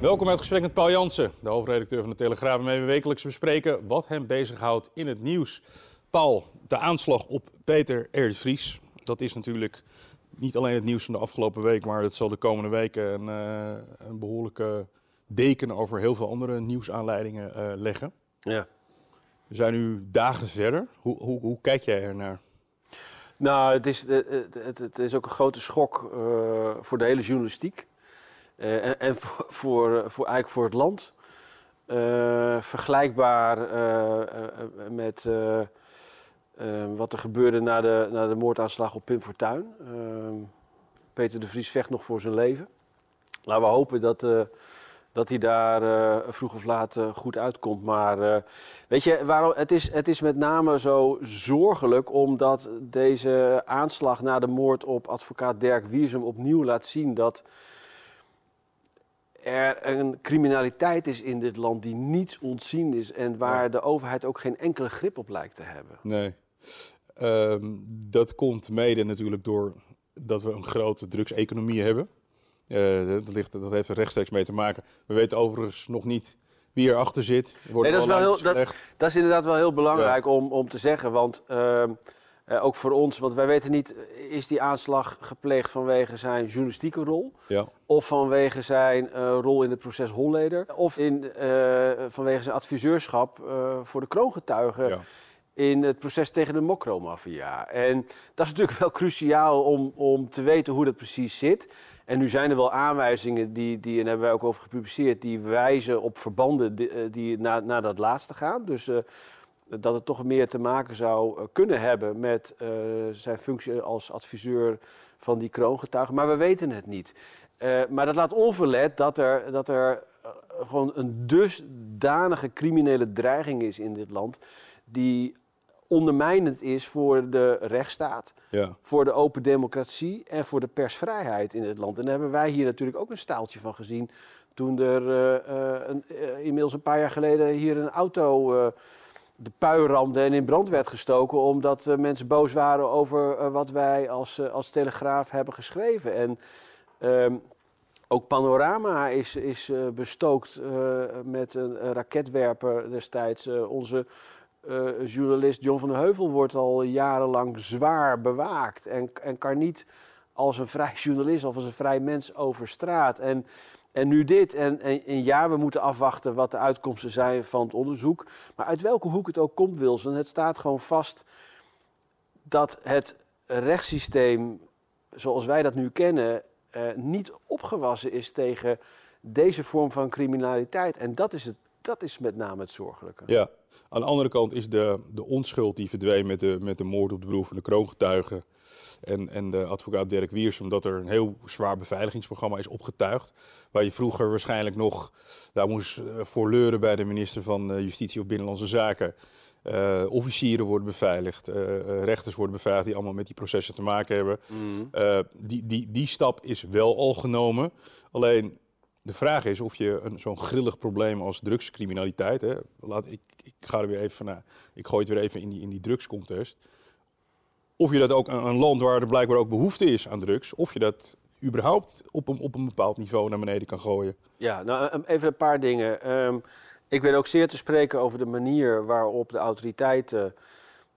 Welkom bij het gesprek met Paul Jansen, de hoofdredacteur van de Telegraaf, waarmee we wekelijks bespreken wat hem bezighoudt in het nieuws. Paul, de aanslag op Peter R. Vries, dat is natuurlijk niet alleen het nieuws van de afgelopen week, maar het zal de komende weken een, uh, een behoorlijke deken over heel veel andere nieuwsaanleidingen uh, leggen. Ja. We zijn nu dagen verder. Hoe, hoe, hoe kijk jij ernaar? Nou, het is, het, het, het is ook een grote schok uh, voor de hele journalistiek. Uh, en, voor, voor, voor, eigenlijk voor het land. Uh, vergelijkbaar met wat er gebeurde na de, na de moordaanslag op Pim Fortuyn. Peter de Vries vecht nog voor zijn leven. Laten we hopen dat dat hij daar vroeg of laat goed uitkomt. Maar weet je, waarom, het, is, het is met name zo zorgelijk omdat deze aanslag na de moord op advocaat Dirk Wiersum opnieuw laat zien dat er een criminaliteit is in dit land die niets ontzien is en waar ja. de overheid ook geen enkele grip op lijkt te hebben. Nee, um, dat komt mede natuurlijk door dat we een grote drugseconomie hebben. Uh, dat, ligt, dat heeft er rechtstreeks mee te maken. We weten overigens nog niet wie erachter zit. Nee, dat, is wel heel, dat, dat, is inderdaad wel heel belangrijk ja. om, om te zeggen. Want uh, uh, ook voor ons, want wij weten niet, is die aanslag gepleegd vanwege zijn journalistieke rol? Ja. Of vanwege zijn rol in het proces Holleder? Of in, vanwege zijn adviseurschap voor de kroongetuigen? Ja in het proces tegen de mokromafia. En dat is natuurlijk wel cruciaal om, om te weten hoe dat precies zit. En nu zijn er wel aanwijzingen, die, die, en daar hebben wij ook over gepubliceerd, die wijzen op verbanden die, die naar, naar dat laatste gaan. Dus dat het toch meer te maken zou kunnen hebben met uh, zijn functie als adviseur van die kroongetuigen. Maar we weten het niet. Uh, maar dat laat onverlet dat er, dat er gewoon een dusdanige criminele dreiging is in dit land. Die ondermijnend is voor de rechtsstaat, ja. voor de open democratie en voor de persvrijheid in het land. En daar hebben wij hier natuurlijk ook een staaltje van gezien toen er uh, een, inmiddels een paar jaar geleden hier een auto de pui en in brand werd gestoken omdat mensen boos waren over wat wij als, als Telegraaf hebben geschreven. En ehm, ook Panorama is, is bestookt met een, raketwerper destijds. onze journalist John van den Heuvel wordt al jarenlang zwaar bewaakt. En, en kan niet als een vrij journalist of als een vrij mens over straat. En, en nu dit. En, en, en, ja, we moeten afwachten wat de uitkomsten zijn van het onderzoek. Maar uit welke hoek het ook komt, Wilson, het staat gewoon vast dat het rechtssysteem zoals wij dat nu kennen, uh, niet opgewassen is tegen deze vorm van criminaliteit. En dat is het dat is met name het zorgelijke. Ja, aan de andere kant is de, de onschuld die verdween met de, met de moord op de broer van de kroongetuigen en, en de advocaat Dirk Wiers, omdat er een heel zwaar beveiligingsprogramma is opgetuigd. Waar je vroeger waarschijnlijk nog daar moest voor leuren bij de minister van Justitie of Binnenlandse Zaken. Uh, officieren worden beveiligd, uh, rechters worden beveiligd die allemaal met die processen te maken hebben. Mm. die, die, die stap is wel al genomen. Alleen de vraag is of je zo'n grillig probleem als drugscriminaliteit, hè, laat, ik, ik ga er weer even naar, ik gooi het weer even in die, in die drugscontest, of je dat ook een, een land waar er blijkbaar ook behoefte is aan drugs, of je dat überhaupt op een, op een bepaald niveau naar beneden kan gooien. Ja, nou even een paar dingen. Um, ik ben ook zeer te spreken over de manier waarop de autoriteiten,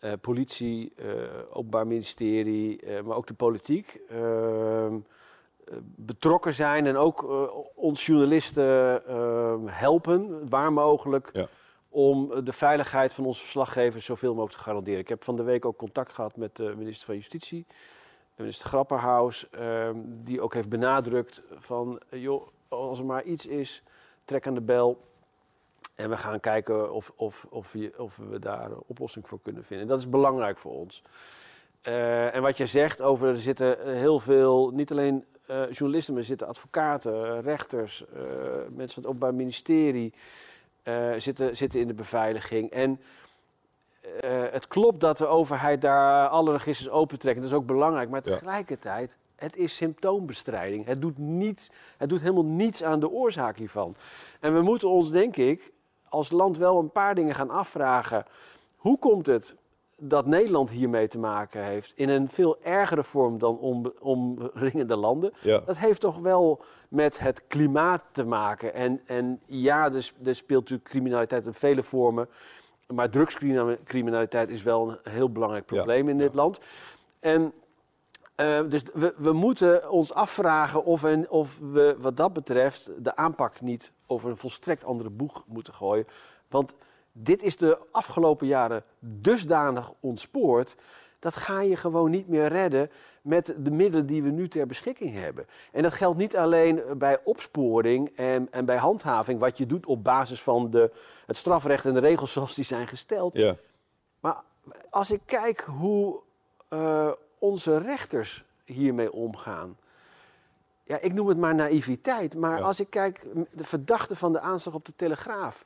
uh, politie, uh, openbaar ministerie, maar ook de politiek ehm, betrokken zijn en ook uh, ons journalisten uh, helpen, waar mogelijk, ja. om de veiligheid van onze verslaggevers zoveel mogelijk te garanderen. Ik heb van de week ook contact gehad met de minister van Justitie, minister Grapperhaus, uh, die ook heeft benadrukt van, joh, als er maar iets is, trek aan de bel. En we gaan kijken of, of, of, je, of we daar een oplossing voor kunnen vinden. Dat is belangrijk voor ons. Uh, en wat je zegt over, er zitten heel veel, niet alleen uh, journalisten, maar er zitten advocaten, rechters, uh, mensen van het Openbaar Ministerie, zitten, zitten in de beveiliging. En het klopt dat de overheid daar alle registers opentrekt. Dat is ook belangrijk. Maar tegelijkertijd, het is symptoombestrijding. Het doet, niets, het doet helemaal niets aan de oorzaak hiervan. En we moeten ons, denk ik, als land wel een paar dingen gaan afvragen. Hoe komt het dat Nederland hiermee te maken heeft in een veel ergere vorm dan om, omringende landen. Dat heeft toch wel met het klimaat te maken. En, en ja, er, er speelt natuurlijk criminaliteit in vele vormen. Maar drugscriminaliteit is wel een heel belangrijk probleem in dit land. En uh, dus we, we, moeten ons afvragen of, en, of we wat dat betreft de aanpak niet over een volstrekt andere boeg moeten gooien. Want dit is de afgelopen jaren dusdanig ontspoord. Dat ga je gewoon niet meer redden met de middelen die we nu ter beschikking hebben. En dat geldt niet alleen bij opsporing en, en bij handhaving, wat je doet op basis van de, het strafrecht en de regels zoals die zijn gesteld. Ja. Maar als ik kijk hoe uh, onze rechters hiermee omgaan. Ja, ik noem het maar naïviteit. Maar als ik kijk, de verdachten van de aanslag op de Telegraaf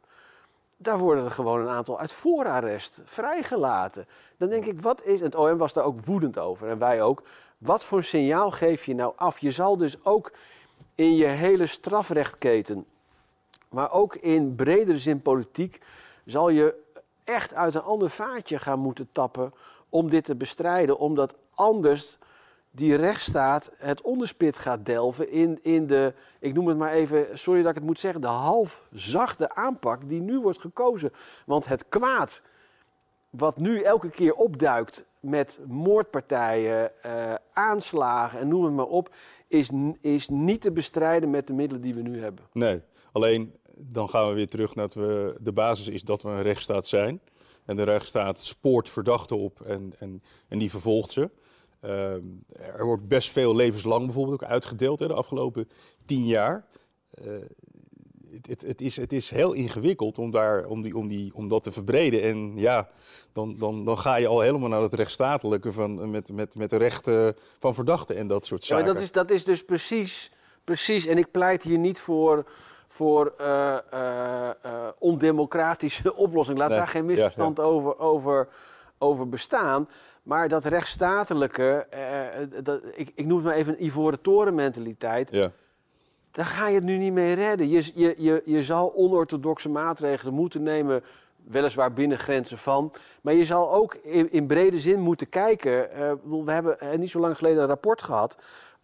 daar worden er gewoon een aantal uit voorarrest vrijgelaten. Dan denk ik, wat is. En het OM was daar ook woedend over en wij ook. Wat voor signaal geef je nou af? Je zal dus ook in je hele strafrechtketen, maar ook in bredere zin politiek, zal je echt uit een ander vaatje gaan moeten tappen om dit te bestrijden. Omdat anders die rechtsstaat het onderspit gaat delven in, in de, ik noem het maar even, sorry dat ik het moet zeggen, de half zachte aanpak die nu wordt gekozen. Want het kwaad wat nu elke keer opduikt met moordpartijen, uh, aanslagen en noem het maar op, is, is niet te bestrijden met de middelen die we nu hebben. Nee, alleen dan gaan we weer terug naar we, de basis is dat we een rechtsstaat zijn. En de rechtsstaat spoort verdachten op en, en, en die vervolgt ze. Ehm, er wordt best veel levenslang bijvoorbeeld ook uitgedeeld hè, de afgelopen tien jaar. Uh, het, het, is, het is heel ingewikkeld om, daar, om, die, om, die, om dat te verbreden. En ja, dan, dan, dan ga je al helemaal naar het rechtsstatelijke van, met, met, met de rechten van verdachten en dat soort zaken. Ja, dat, is, dat is dus precies, precies. En ik pleit hier niet voor, voor uh, uh, ondemocratische oplossing. Laat daar geen misverstand Over, over, over bestaan. Maar dat rechtsstatelijke, eh, eh, dat, ik, ik noem het maar even een ivoren toren mentaliteit. Ja. Daar ga je het nu niet mee redden. Je, je, je, je zal onorthodoxe maatregelen moeten nemen, weliswaar binnen grenzen van. Maar je zal ook in, in brede zin moeten kijken. We hebben niet zo lang geleden een rapport gehad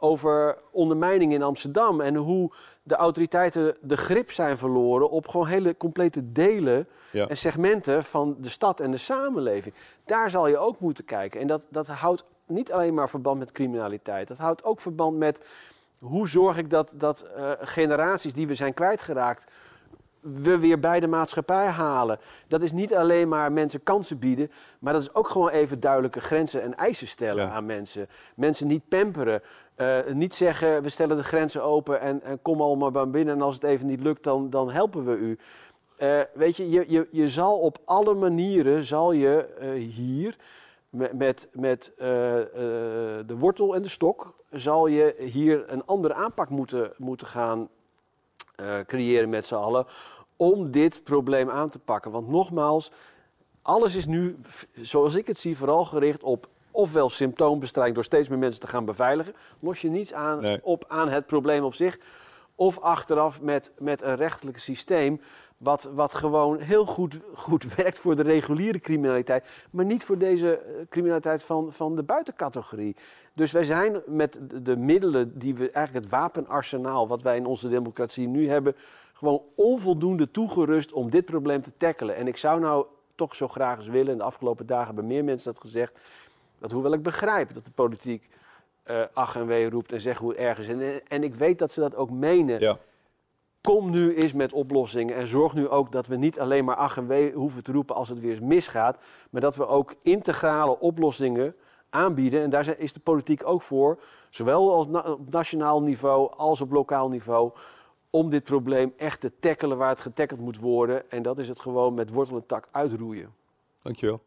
over ondermijning in Amsterdam. En hoe de autoriteiten de grip zijn verloren op gewoon hele complete delen en segmenten van de stad en de samenleving. Daar zal je ook moeten kijken. En dat, dat houdt niet alleen maar verband met criminaliteit. Dat houdt ook verband met hoe zorg ik dat, dat uh, generaties die we zijn kwijtgeraakt we weer bij de maatschappij halen. Dat is niet alleen maar mensen kansen bieden, maar dat is ook gewoon even duidelijke grenzen en eisen stellen aan mensen. Mensen niet pamperen. Uh, niet zeggen, we stellen de grenzen open en, en kom allemaal bij binnen en als het even niet lukt, dan, dan helpen we u. Uh, weet je, je, je, je zal op alle manieren, zal je uh, hier met, met, met de wortel en de stok, zal je hier een andere aanpak moeten, moeten gaan creëren met z'n allen om dit probleem aan te pakken. Want nogmaals, alles is nu, zoals ik het zie, vooral gericht op ofwel symptoombestrijding door steeds meer mensen te gaan beveiligen. Los je niets aan, op aan het probleem op zich. Of achteraf met, met een rechtelijk systeem wat, wat gewoon heel goed, goed werkt voor de reguliere criminaliteit, maar niet voor deze eh, criminaliteit van, van de buitencategorie. Dus wij zijn met de middelen die we, eigenlijk het wapenarsenaal wat wij in onze democratie nu hebben, gewoon onvoldoende toegerust om dit probleem te tackelen. En ik zou nou toch zo graag eens willen, en de afgelopen dagen hebben meer mensen dat gezegd, dat hoewel ik begrijp dat de politiek uh, ach en wee roept en zegt hoe het erg is. En, en ik weet dat ze dat ook menen. Ja. Kom nu eens met oplossingen en zorg nu ook dat we niet alleen maar ach en wee hoeven te roepen als het weer eens misgaat, maar dat we ook integrale oplossingen aanbieden. En daar is de politiek ook voor, zowel op nationaal niveau als op lokaal niveau, om dit probleem echt te tackelen waar het getackeld moet worden. En dat is het gewoon met wortel en tak uitroeien. Dankjewel.